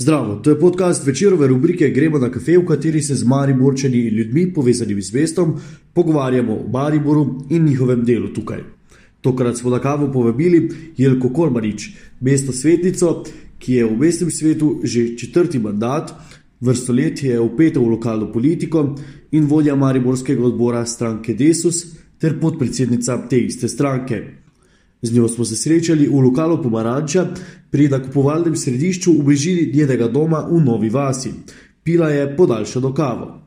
Zdravo, to je podcast večerove rubrike Gremo na kafe, v kateri se z mariborčani in ljudmi povezanimi z mestom pogovarjamo o Mariboru in njihovem delu tukaj. Tokrat smo na kavo povabili Jelko Kormarič, mesto svetnico, ki je v mestnem svetu že četrti mandat, vrsto let je upeta v lokalno politiko in vodja mariborskega odbora stranke Desus ter podpredsednica te iste stranke. Z njo smo se srečali v lokalu Pomaranča pri nakupovalnem središču v bližini njenega doma v Novi Vasi. Pila je podaljšano kavo.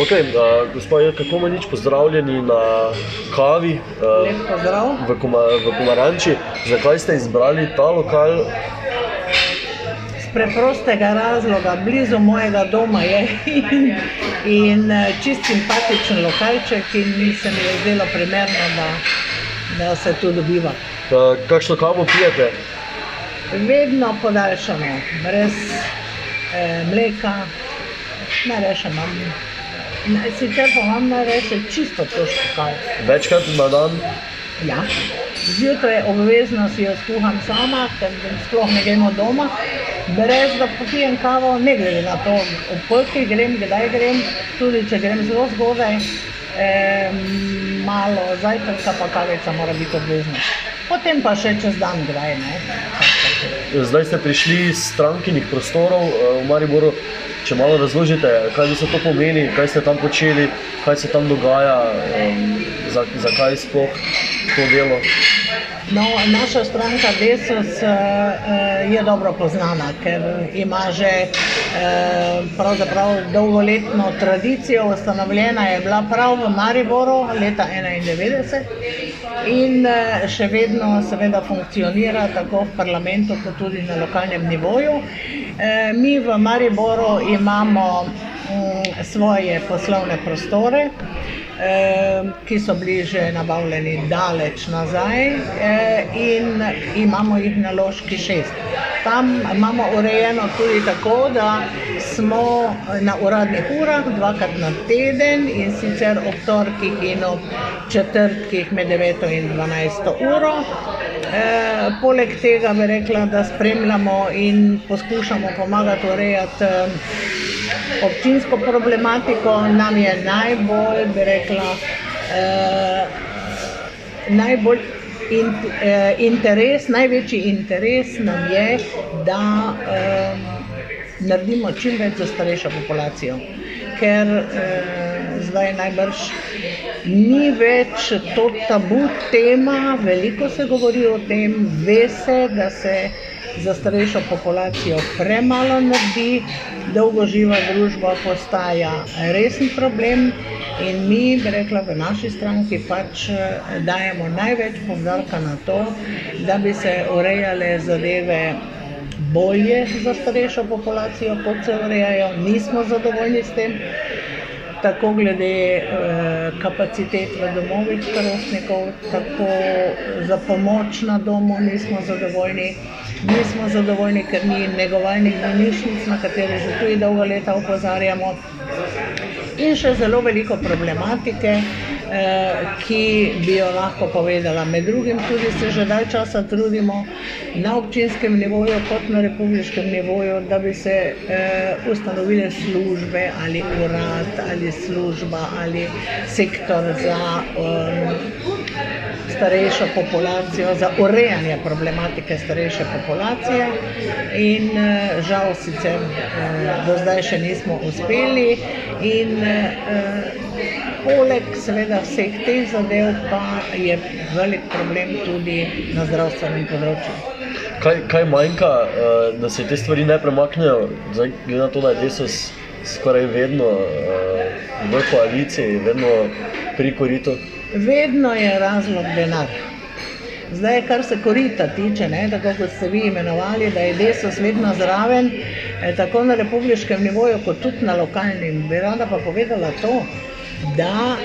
Okay, uh, gospod Jelka Komanič, pozdravljeni na kavi uh, v, Koma, v Pomaranči. Zakaj ste izbrali ta lokal? Z preprostega razloga, blizu mojega doma je in, in čist simpatičen lokalček in mi se mi je zdelo primerno, da da se tu dobiva. Kakšno kavo pijete? Vedno podaljšamo, brez eh, mleka, ne rečem. Sicer pa vam ne rečem čisto toško kavo. Večkrat na dan? Ja. Zjutraj obvezno si jo skuham sama, ker sploh ne gremo doma. Brez da popijem kavo, ne glede na to, ob koliko grem, kdaj grem, tudi če grem zelo zgodaj eh, malo zajtrka, pa kavica mora biti obvezna. Potem pa še čez dan kdaj. Zdaj ste prišli iz strankinih prostorov v Mariboru. Če malo razložite, kaj se to pomeni, kaj ste tam počeli, kaj se tam dogaja, zakaj sploh to delo. No, naša stranka Desus uh, je dobro poznana, ker ima že uh, dolgoletno tradicijo. Ustanovljena je bila prav v Mariboru leta 1991 in uh, še vedno seveda funkcionira tako v parlamentu, kot tudi na lokalnem nivoju. Uh, mi v Mariboru imamo um, svoje poslovne prostore ki so bili že nabavljeni daleč nazaj in imamo jih na loški šest. Tam imamo urejeno tudi tako, da smo na uradnih urah dvakrat na teden in sicer ob torkih in ob četrtkih med 9 in 12 uro. E, poleg tega bi rekla, da spremljamo in poskušamo pomagati urejati občinsko problematiko nam je najbolj, bi rekla, eh, najbolj in, eh, interes, največji interes nam je, da eh, naredimo čim več za starejšo populacijo. Ker eh, zdaj najbrž ni več to tabu tema, veliko se govori o tem, ve se, da se za starejšo populacijo premalo naredi, dolgoživa družba postaja resen problem in mi, bi rekla, v naši stranki pač eh, dajemo največ povdarka na to, da bi se urejale zadeve bolje za starejšo populacijo, kot se urejajo. Nismo zadovoljni s tem tako glede eh, kapacitet v domovih starostnikov, tako za pomoč na domu nismo zadovoljni. Nismo zadovoljni, ker ni negovalnih bolnišnic, na katere že tudi dolga leta opozarjamo. In še zelo veliko problematike, eh, ki bi jo lahko povedala. Med drugim tudi se že dalj časa trudimo na občinskem nivoju, kot na republiškem nivoju, da bi se eh, ustanovile službe ali urad ali služba ali sektor za um, starejšo populacijo, za urejanje problematike starejše populacije. In uh, žal sicer uh, do zdaj še nismo uspeli. In, uh, Poleg seveda vseh teh zadev pa je velik problem tudi na zdravstvenem področju. Kaj, kaj manjka, da se te stvari ne premaknejo, Zdaj, glede na to, da je desus skoraj vedno v koaliciji, vedno pri koritu? Vedno je razlog denar. Zdaj, kar se korita tiče, ne, tako kot ste vi imenovali, da je desus vedno zraven, eh, tako na republiškem nivoju, kot tudi na lokalnem. Bi rada pa povedala to, da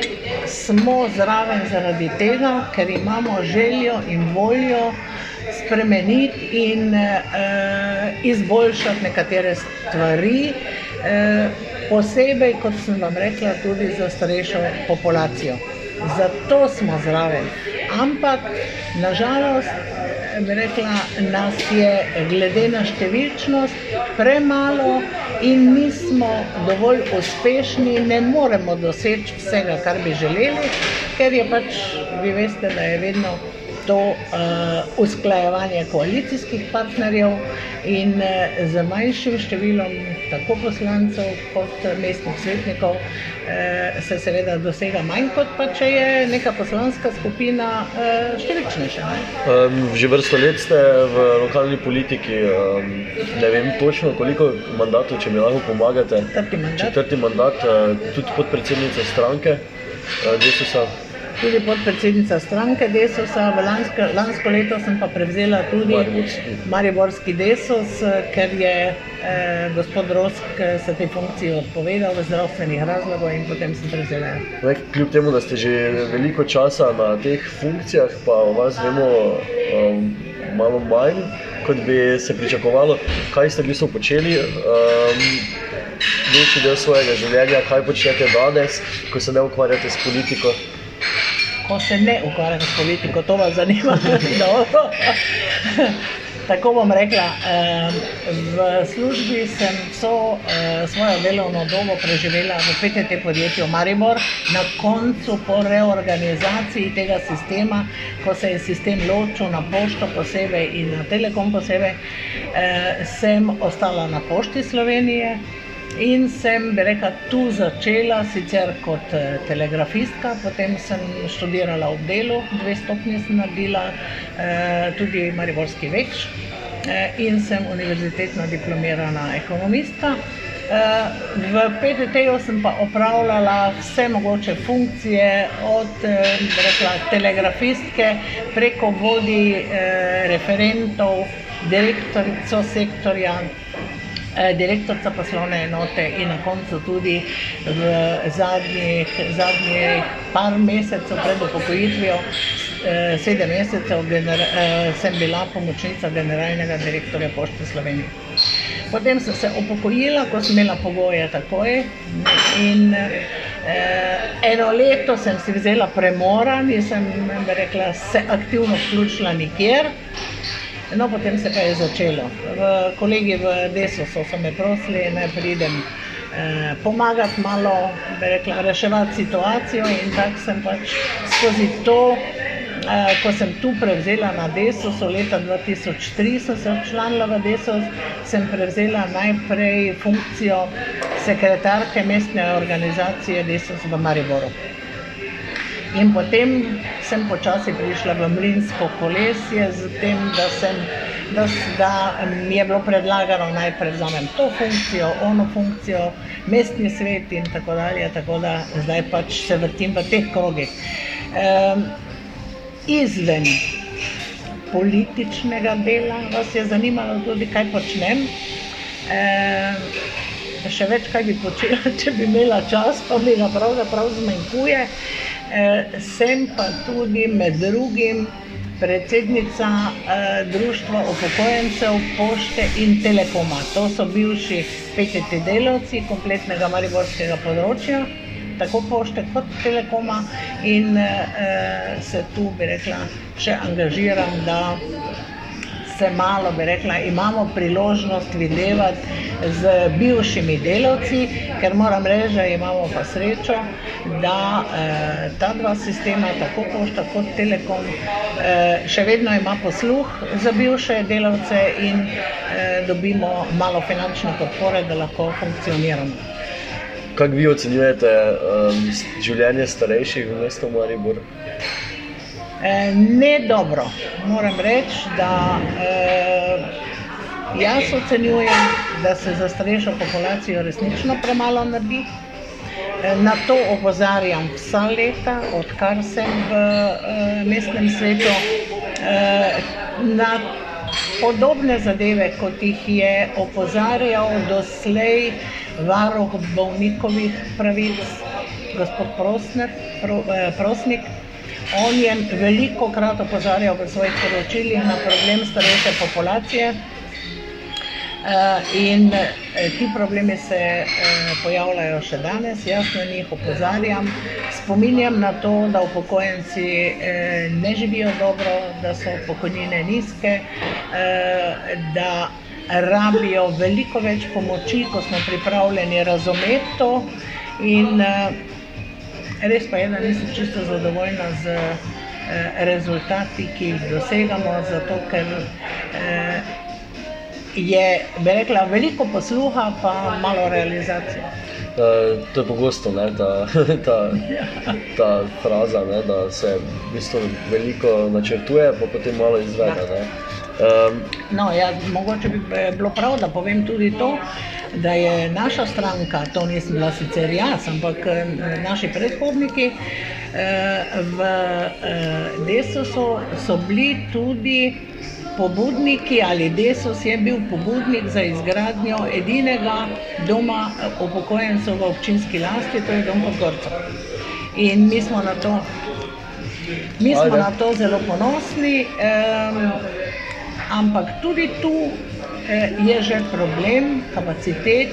smo zraven zaradi tega, ker imamo željo in voljo spremeniti in uh, izboljšati nekatere stvari. Uh, posebej, kot sem vam rekla, tudi za starejšo populacijo. Zato smo zraven. Ampak, nažalost, bi rekla, nas je glede na številčnost premalo in nismo dovolj uspešni, ne moremo doseči vsega, kar bi želeli, ker je pač, vi veste, da je vedno to uh, usklajevanje koalicijskih partnerjev in uh, z manjšim številom tako poslancev kot mestnih svetnikov uh, se seveda dosega manj, kot pa če je neka poslanska skupina uh, številčnejša. Um, že vrsto let ste v lokalni politiki, um, ne vem točno koliko mandatov, če mi lahko pomagate. Četrti mandat. Četrti mandat, uh, tudi podpredsednica stranke. Uh, tudi podpredsednica stranke Desosa. Lansko, lansko leto sem pa prevzela tudi Mariborski, Mariborski Desos, ker je eh, gospod Rosk eh, se te funkcije odpovedal v zdravstvenih razlogov in potem sem prevzela. Ne, kljub temu, da ste že veliko časa na teh funkcijah, pa o vas vemo um, malo manj, kot bi se pričakovalo, kaj ste v bistvu počeli. Um, Večji del svojega življenja, kaj počnete danes, ko se ne ukvarjate s politiko? Ko se ne ukvarjam s politiko, to vas zanima. Tako bom rekla, v službi sem vso svojo delovno dobo preživela v PTT podjetju Maribor. Na koncu, po reorganizaciji tega sistema, ko se je sistem ločil na pošto posebej in na telekom posebej, sem ostala na pošti Slovenije. In sem, bi rekla, tu začela, sicer kot eh, telegrafistka, potem sem študirala v delu, dve stopnje sem naredila, eh, tudi Mariborski več, eh, in sem univerzitetno diplomirana ekonomistka. V PTT-ju sem pa opravljala vse mogoče funkcije, od rekla, telegrafistke preko vodi referentov, direktorico sektorja, direktorica poslovne enote in na koncu tudi v zadnjih, zadnjih par mesecev pred upokojitvijo, eh, sedem mesecev, eh, sem bila pomočnica generalnega direktorja Pošte Slovenije. Potem sem se upokojila, ko sem imela pogoje takoj in eno leto sem si vzela premora, nisem rekla, se aktivno vključila nikjer. No, potem se je začelo. V, kolegi v Desosu so me prosili, naj pridem eh, pomagati malo, rekla, reševati situacijo in tako sem pač skozi to, eh, ko sem tu prevzela na Desosu, leta 2003 sem se včlanila v Desos, sem prevzela najprej funkcijo sekretarke mestne organizacije Desos v Mariboru. In potem sem počasi prišla v Mlinsko kolesje, z tem, da, sem, da, da mi je bilo predlagano naj prevzamem to funkcijo, ono funkcijo, mestni svet in tako dalje. Tako da zdaj pač se vrtim v teh krogih. Um, izven političnega dela vas je zanimalo tudi, kaj počnem. Um, še več, kaj bi počela, če bi imela čas, pa mi ga pravzaprav zmanjkuje. Eh, sem pa tudi med drugim predsednica eh, Društva upokojencev Pošte in Telekoma. To so bivši PTT delavci kompletnega mariborskega področja, tako Pošte kot Telekoma in eh, se tu, bi rekla, še angažiram, da se malo, bi rekla, imamo priložnost videti z bivšimi delavci, ker moram reči, da imamo pa srečo, da eh, ta dva sistema, tako Pošta kot Telekom, eh, še vedno ima posluh za bivše delavce in eh, dobimo malo finančne podpore, da lahko funkcioniramo. Kako vi ocenjujete um, življenje starejših v mestu Maribor? Eh, ne dobro. Moram reči, da eh, jaz ocenjujem, da se za starejšo populacijo resnično premalo naredi. Eh, na to opozarjam vsa leta, odkar sem v eh, mestnem svetu. Eh, na podobne zadeve, kot jih je opozarjal doslej varuh bolnikovih pravic, gospod Prosner, Pro, eh, Prosnik. On je veliko krat opozarjal v svojih poročilih na problem starejše populacije. In ti problemi se pojavljajo še danes, jaz na njih opozarjam. Spominjam na to, da upokojenci ne živijo dobro, da so pokojnine nizke, da rabijo veliko več pomoči, ko smo pripravljeni razumeti to. In res pa je, da nisem čisto zadovoljna z rezultati, ki jih dosegamo, zato ker je, bi rekla, veliko posluha, pa malo realizacije. Uh, to je pogosto ne, ta, ta, ta fraza, ne, da se v bistvu veliko načrtuje, pa potem malo izvede. Um, no, ja, mogoče bi bilo prav, da povem tudi to, da je naša stranka, to nisem bila sicer jaz, ampak naši predhodniki v Desusu so bili tudi pobudniki ali Desus je bil pobudnik za izgradnjo edinega doma upokojencev v občinski lasti, to je dom pod Gorco. In mi smo na to, mi smo na to zelo ponosni. Um, ampak tudi tu eh, je že problem kapacitet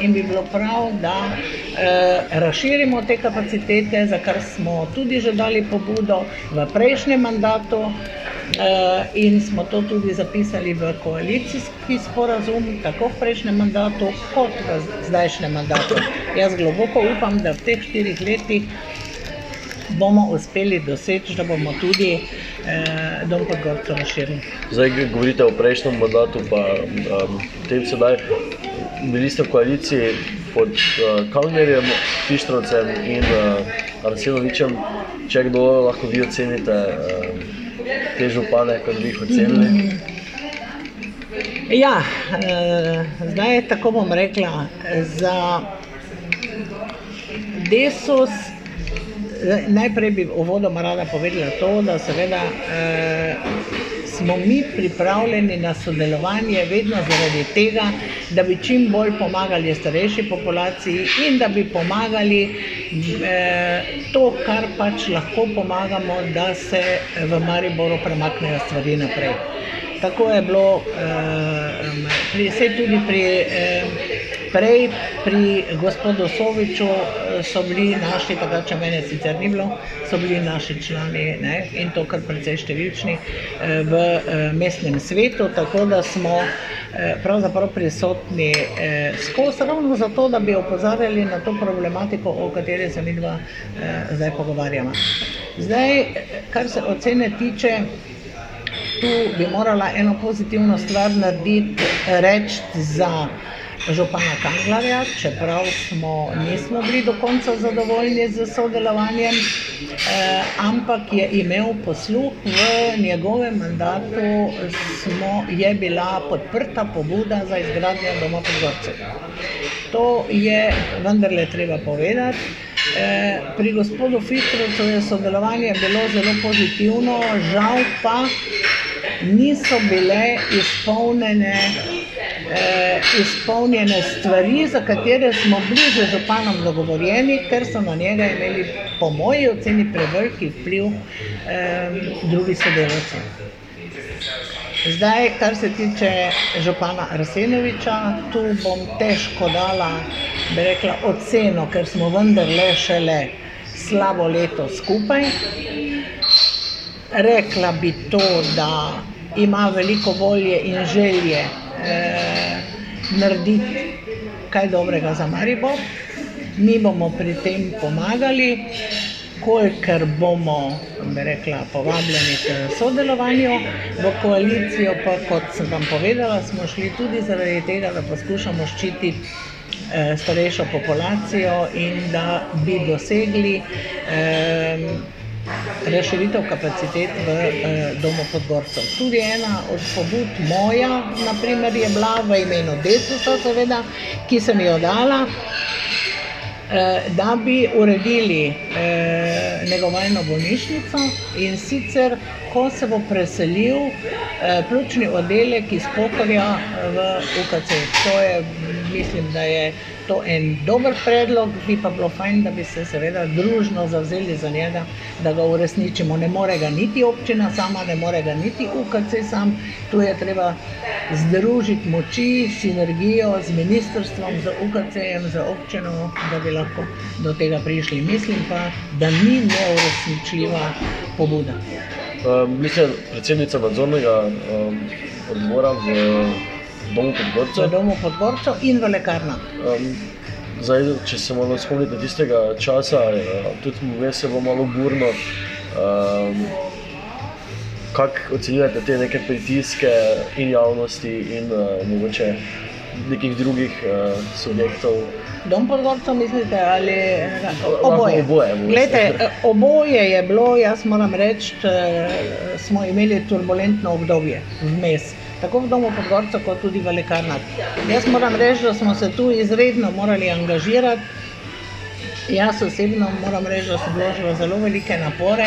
in bi bilo prav, da eh, razširimo te kapacitete, za kar smo tudi že dali pobudo v prejšnjem mandatu. Uh, in smo to tudi zapisali v koalicijski sporazum, tako v prejšnjem mandatu, kot v zdajšnjem mandatu. Jaz globoko upam, da v teh štirih letih bomo uspeli doseči, da bomo tudi eh, dom pod Gorco razširili. Zdaj, govorite o prejšnjem mandatu, pa um, tem sedaj. Bili ste v koaliciji pod uh, Kalnerjem, Pištrovcem in uh, Arsenovičem. Če kdo lahko vi ocenite uh, te župane, kot bi jih ocenili? Mm -hmm. Ja, eh, zdaj tako bom rekla. Za Desus Najprej bi uvodoma rada povedala to, da seveda eh, smo mi pripravljeni na sodelovanje vedno zaradi tega, da bi čim bolj pomagali starejši populaciji in da bi pomagali eh, to, kar pač lahko pomagamo, da se v Mariboru premaknejo stvari naprej. Tako je bilo eh, tudi pri. Eh, Prej pri gospodu Soviču eh, so bili naši, takrat če mene sicer ni bilo, so bili naši člani ne, in to kar precej številčni eh, v eh, mestnem svetu, tako da smo pravzaprav prisotni skozi ravno zato, da bi opozarjali na to problematiko, o kateri se mi dva zdaj pogovarjamo. Zdaj, kar se ocene tiče, tu bi morala eno pozitivno stvar narediti, reči za župana Kanglarja, čeprav smo, nismo bili do konca zadovoljni z sodelovanjem, eh, ampak je imel posluh v njegovem mandatu, smo, je bila podprta pobuda za izgradnjo doma pod Gorcem. To je vendarle treba povedati. Eh, pri gospodu Fitrovcu je sodelovanje bilo zelo pozitivno, žal pa niso bile izpolnjene izpolnjene stvari, za katere smo bili z županom dogovorjeni, ker so na njega imeli, po moji oceni, preveliki vpliv eh, drugi sodelavci. Zdaj, kar se tiče župana Arsenoviča, tu bom težko dala, bi rekla, oceno, ker smo vendarle šele slabo leto skupaj. Rekla bi to, da ima veliko volje in želje eh, narediti kaj dobrega za Maribor. Mi bomo pri tem pomagali, kolikor bomo, rekla, povabljeni k sodelovanju v koalicijo, pa kot sem vam povedala, smo šli tudi zaradi tega, da poskušamo ščititi eh, starejšo populacijo in da bi dosegli eh, razširitev kapacitet v eh, domu podgorcev. Tudi ena od pobud moja, naprimer, je bila v imenu Desusa, seveda, ki sem jo dala, eh, da bi uredili eh, negovalno bolnišnico in sicer ko se bo preselil eh, pljučni oddelek iz Pokorja v UKC. To je, mislim, da je to en dober predlog, bi pa bilo fajn, da bi se seveda družno zavzeli za njega, da ga uresničimo. Ne more ga niti občina sama, ne more ga niti UKC sam. Tu je treba združiti moči, sinergijo z ministrstvom, z UKC-jem, z občino, da bi lahko do tega prišli. Mislim pa, da ni neuresničljiva pobuda. Um, mislim, predsednica nadzornega um, odbora v domu Podgorca. V domu Podgorca in v lekarnah. Um, zdaj, če se malo spomnite tistega časa, uh, tudi vmes je bilo malo burno. Um, Kako ocenjujete te neke pritiske in javnosti, in uh, mogoče nekih drugih uh, subjektov? Dom pod gorcem, mislite, ali oboje? Oboje, Glede, oboje je bilo, jaz moram reči, smo imeli turbulentno obdobje vmes tako v domu podgorca, kot tudi v lekarnah. Jaz moram reči, da smo se tu izredno morali angažirati. Jaz osebno moram reči, da sem vložila zelo velike napore,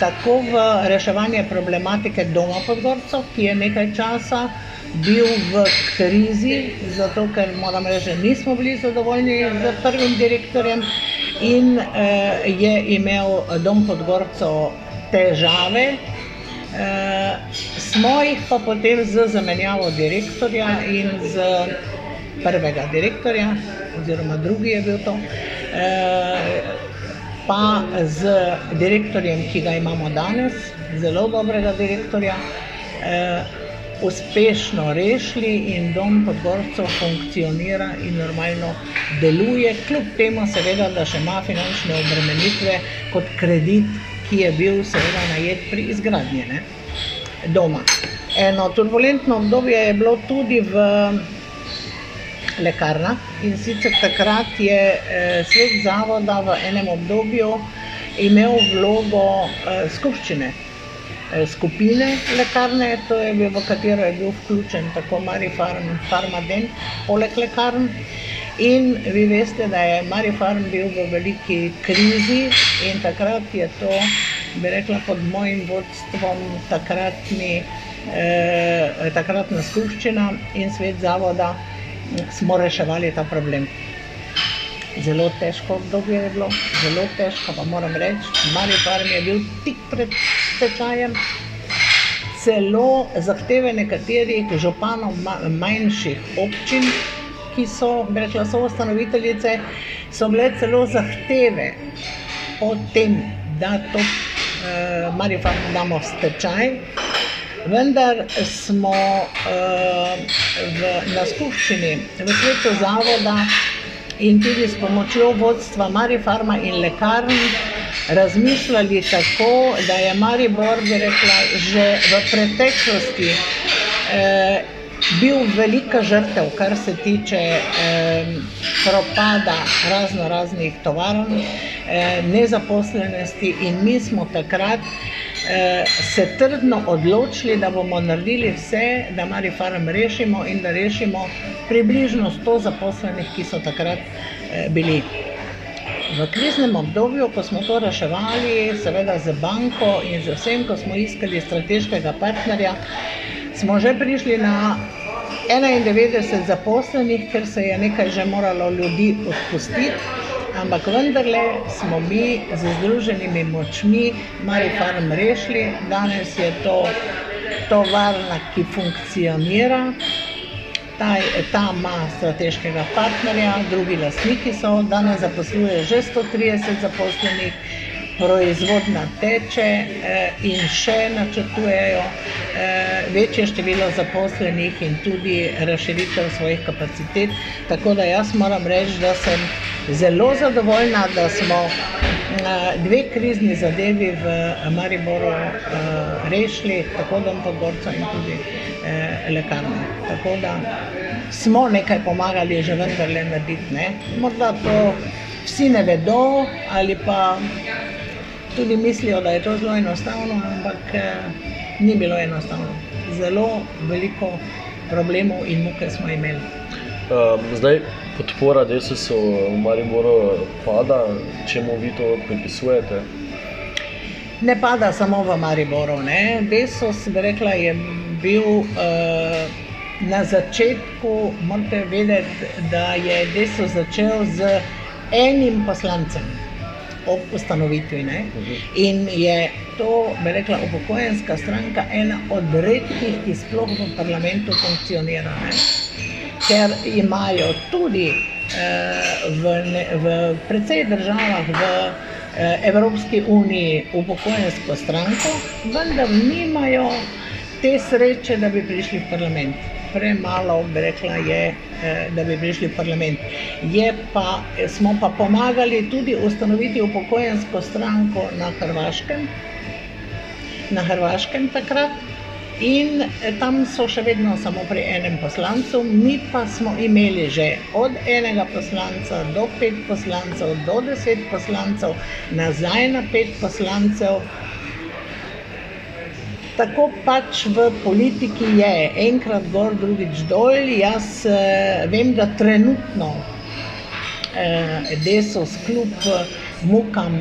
tako v reševanje problematike doma podgorcev, ki je nekaj časa bil v krizi, zato ker moram reči, da nismo bili zadovoljni z prvim direktorjem in eh, je imel dom podgorcev težave, smo jih pa potem z zamenjavo direktorja in z prvega direktorja, oziroma drugi je bil to, uh, pa z direktorjem, ki ga imamo danes, zelo dobrega direktorja, uh, uspešno rešili in dom podgorcev funkcionira in normalno deluje, kljub temu seveda, da še ima finančne obremenitve kot kredit ki je bil seveda najet pri izgradnji ne, doma. Eno turbulentno obdobje je bilo tudi v lekarnah in sicer takrat je eh, svet zavoda v enem obdobju imel vlogo eh, skupščine. Eh, skupine lekarne, to je bil, v katero je bil vključen tako Marifarm, Farmaden, poleg lekarn. In vi veste, da je Marifarm bil v veliki krizi in takrat je to, bi rekla, pod mojim vodstvom takratni, eh, takratna skupščina in svet zavoda smo reševali ta problem. Zelo težko obdobje je bilo, zelo težko, pa moram reči, Marifarm je bil tik pred stečajem. Celo zahteve nekaterih županov manjših občin ki so, rekla, so ustanoviteljice, so bile celo zahteve o tem, da to uh, Marijo damo stečaj. Vendar smo uh, v, na skupščini, v svetu zavoda in tudi s pomočjo vodstva Marifarma in lekarn razmišljali tako, da je Maribor, bi rekla, že v preteklosti uh, bil velika žrtev, kar se tiče eh, propada razno raznih tovarn, eh, nezaposlenosti in mi smo takrat eh, se trdno odločili, da bomo naredili vse, da Mari Farm rešimo in da rešimo približno 100 zaposlenih, ki so takrat eh, bili. V kriznem obdobju, ko smo to reševali, seveda z banko in z vsem, ko smo iskali strateškega partnerja, smo že prišli na 91 zaposlenih, ker se je nekaj že moralo ljudi odpustiti. Ampak vendarle smo mi z združenimi močmi Marifarm rešili. Danes je to tovarna, ki funkcionira. Ta, ta ima strateškega partnerja, drugi lastniki so, danes zaposluje že 130 zaposlenih, proizvodna teče eh, in še načrtujejo eh, večje število zaposlenih in tudi razširitev svojih kapacitet. Tako da jaz moram reči, da sem zelo zadovoljna, da smo eh, dve krizni zadevi v Mariboru rešili, tako dom Podgorca in tudi lekarne. Tako da smo nekaj pomagali že vendarle narediti. Ne? Morda to vsi ne vedo ali pa tudi mislijo, da je to zelo enostavno, ampak eh, ni bilo enostavno. Zelo veliko problemov in muke smo imeli. Um, zdaj podpora DSS-u v Mariboru pada, čemu vi to pripisujete? ne pada samo v Mariboru. Ne. Desos, bi rekla, je bil uh, na začetku, morate vedeti, da je Desos začel z enim poslancem ob ustanovitvi. Ne. In je to, bi rekla, upokojenska stranka ena od redkih, ki sploh v parlamentu funkcionira. Ne. Ker imajo tudi uh, v, ne, v precej državah v uh, Evropski uniji upokojensko stranko, vendar nimajo te sreče, da bi prišli v parlament. Premalo bi rekla, je, eh, da bi prišli v parlament. Pa, smo pa pomagali tudi ustanoviti upokojensko stranko na Hrvaškem, na Hrvaškem takrat. In tam so še vedno samo pri enem poslancu, mi pa smo imeli že od enega poslanca do pet poslancev, do deset poslancev, nazaj na pet poslancev. Tako pač v politiki je, enkrat gor, drugič dol. Jaz eh, vem, da trenutno eh, Desos kljub mukam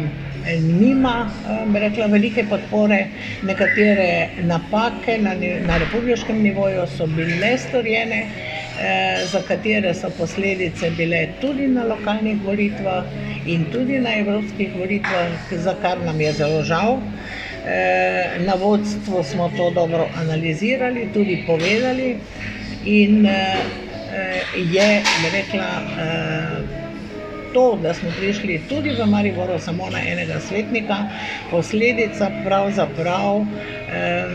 nima rekla, velike podpore, nekatere napake na, na republikanskem nivoju so bile storjene, eh, za katere so posledice bile tudi na lokalnih volitvah in tudi na evropskih volitvah, za kar nam je zelo žal. Eh, na vodstvu smo to dobro analizirali, tudi povedali, in eh, je rekla, to, da smo prišli tudi v Mariboru samo na enega svetnika, posledica pravzaprav eh,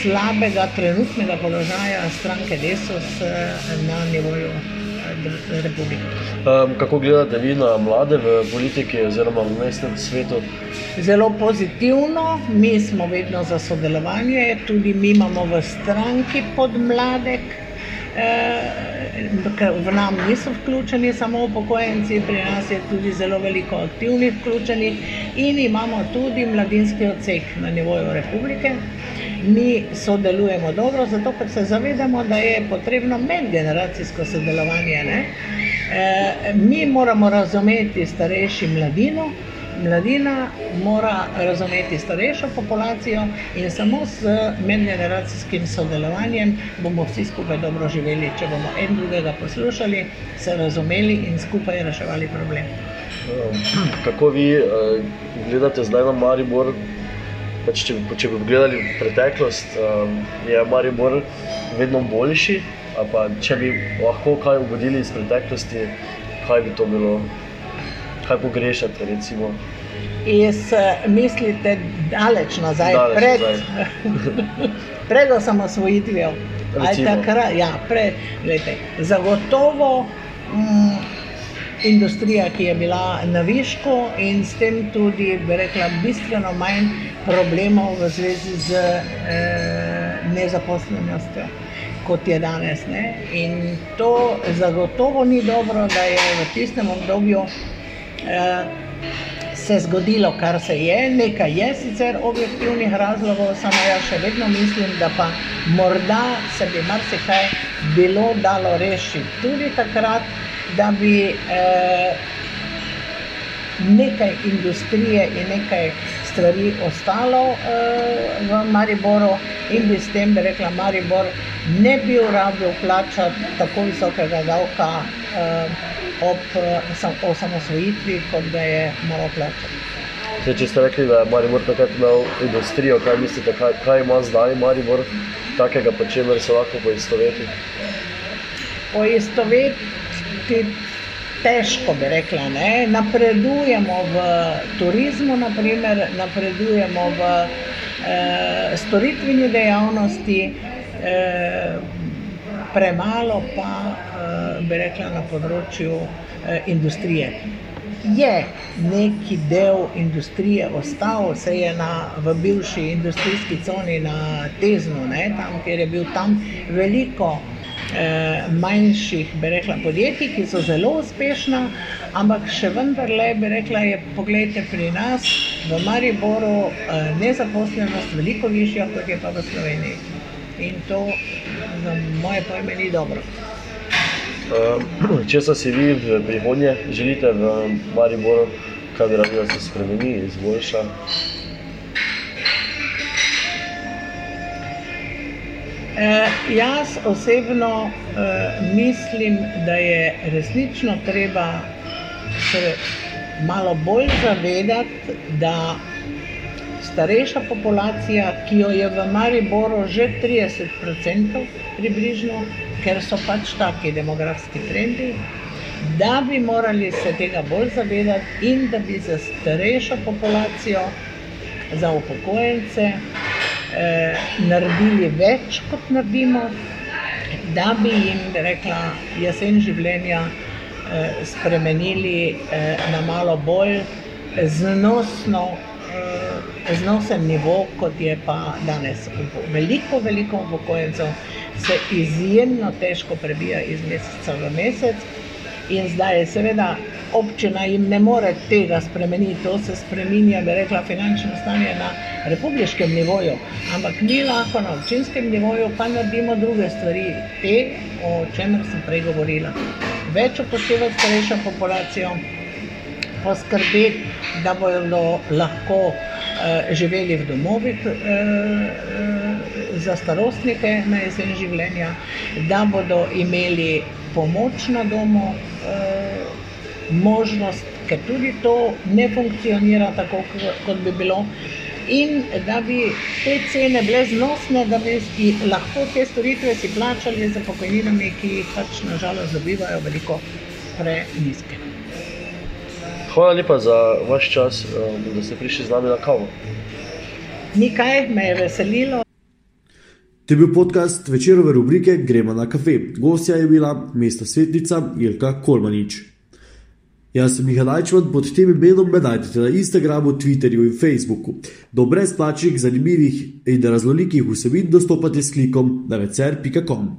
slabega trenutnega položaja stranke Desus eh, na nivoju republike. Um, kako gledate vi na mlade v politiki oziroma v mestnem svetu? Zelo pozitivno, mi smo vedno za sodelovanje, tudi mi imamo v stranki podmladek. Eh, v nam niso vključeni samo upokojenci, pri nas je tudi zelo veliko aktivnih vključenih in imamo tudi mladinski odsek na nivoju republike. Mi sodelujemo dobro, zato ker se zavedamo, da je potrebno medgeneracijsko sodelovanje. Ne? E, mi moramo razumeti starejši mladino, mladina mora razumeti starejšo populacijo in samo s medgeneracijskim sodelovanjem bomo vsi skupaj dobro živeli, če bomo en drugega poslušali, se razumeli in skupaj reševali problem. Kako vi uh, gledate zdaj na Maribor? Pač, če, če bi gledali preteklost, um, je Maribor vedno boljši. Pa, če bi lahko kaj ugodili iz preteklosti, kaj bi to bilo? kaj pogrešate? Iz, eh, mislite, daleč nazaj, daleč pred, pred osamosvojitvijo. Ja, zagotovo mm, industrija, ki je bila na višku in s tem tudi, bi rekla, bistveno manj problemov v zvezi z eh, nezaposlenostjo. Kot je danes. Ne? In to zagotovo ni dobro, da je v tistem obdobju Eh, se zgodilo, kar se je. Nekaj je sicer objektivnih razlogov, samo jaz še vedno mislim, da pa morda se bi marsikaj bilo dalo rešiti tudi takrat, da bi eh, nekaj industrije in nekaj stvari ostalo eh, v Mariboru in bi s tem, rekla, Maribor ne bi rabil plačati tako visokega davka. Eh, ob uh, osamosvojitvi, kot da je malo plačati. Zdaj, če ste rekli, da je Maribor takrat imel industrijo, kaj mislite, kaj, kaj ima zdaj Maribor takega, po čemer se lahko poistoveti? Poistoveti težko bi rekla. Ne? Napredujemo v turizmu, naprimer, napredujemo v eh, storitveni dejavnosti. Eh, premalo pa, uh, bi rekla, na področju uh, industrije. Je neki del industrije ostal, se je na, v bivši industrijski coni na Teznu, ne, tam, kjer je bil tam veliko eh, manjših rekla, podjetij, ki so zelo uspešna, ampak še vendarle bi rekla, je poglejte pri nas v Mariboru eh, nezaposlenost veliko višja, kot je pa v Sloveniji. In to za moje pojme ni dobro. Uh, če se si vi v prihodnje želite v Mariboru, kaj bi radi, da se spremeni, izboljša. Eh, jaz osebno eh, mislim, da je resnično treba se malo bolj zavedati, da starejša populacija, ki jo je v Mariboru že 30%, približno, ker so pač taki demografski trendi, da bi morali se tega bolj zavedati in da bi za starejšo populacijo, za upokojence, naredili več, kot naredimo, da bi jim rekla, jesen življenja eh, spremenili eh, na malo bolj znosno. Eh, Znosen nivo, kot je pa danes. Veliko, veliko upokojencev se izjemno težko prebija iz meseca v mesec, in zdaj je seveda občina jim ne more tega spremeniti, to se spremenja, bi rekla, finančno stanje na republiškem nivoju, ampak mi lahko na občinskem nivoju pa naredimo druge stvari, te, o čemer sem prej govorila. Več upoštevati starejšo populacijo, poskrbeti, da bodo lahko eh, živeli v domovih eh, eh, za starostnike na jesen življenja, da bodo imeli pomoč na domu, eh, možnost, ker tudi to ne funkcionira tako, kot bi bilo. In da bi te cene bile znosne, da bi lahko te storitve si plačali za pokojninami, ki jih pač nažalost dobivajo veliko preniske. Hvala lepa za vaš čas, um, da ste prišli z nami na kavo. Nikaj me je veselilo. To je bil podcast večerove rubrike Gremo na kafe. Gostja je bila mesta svetnica Ilka Kolmanič. Jaz sem Miha Dajčman, pod tem imenom me najdete na Instagramu, Twitterju in Facebooku. Do brezplačnih, zanimivih in raznolikih vsebin dostopate s klikom na vecer.com.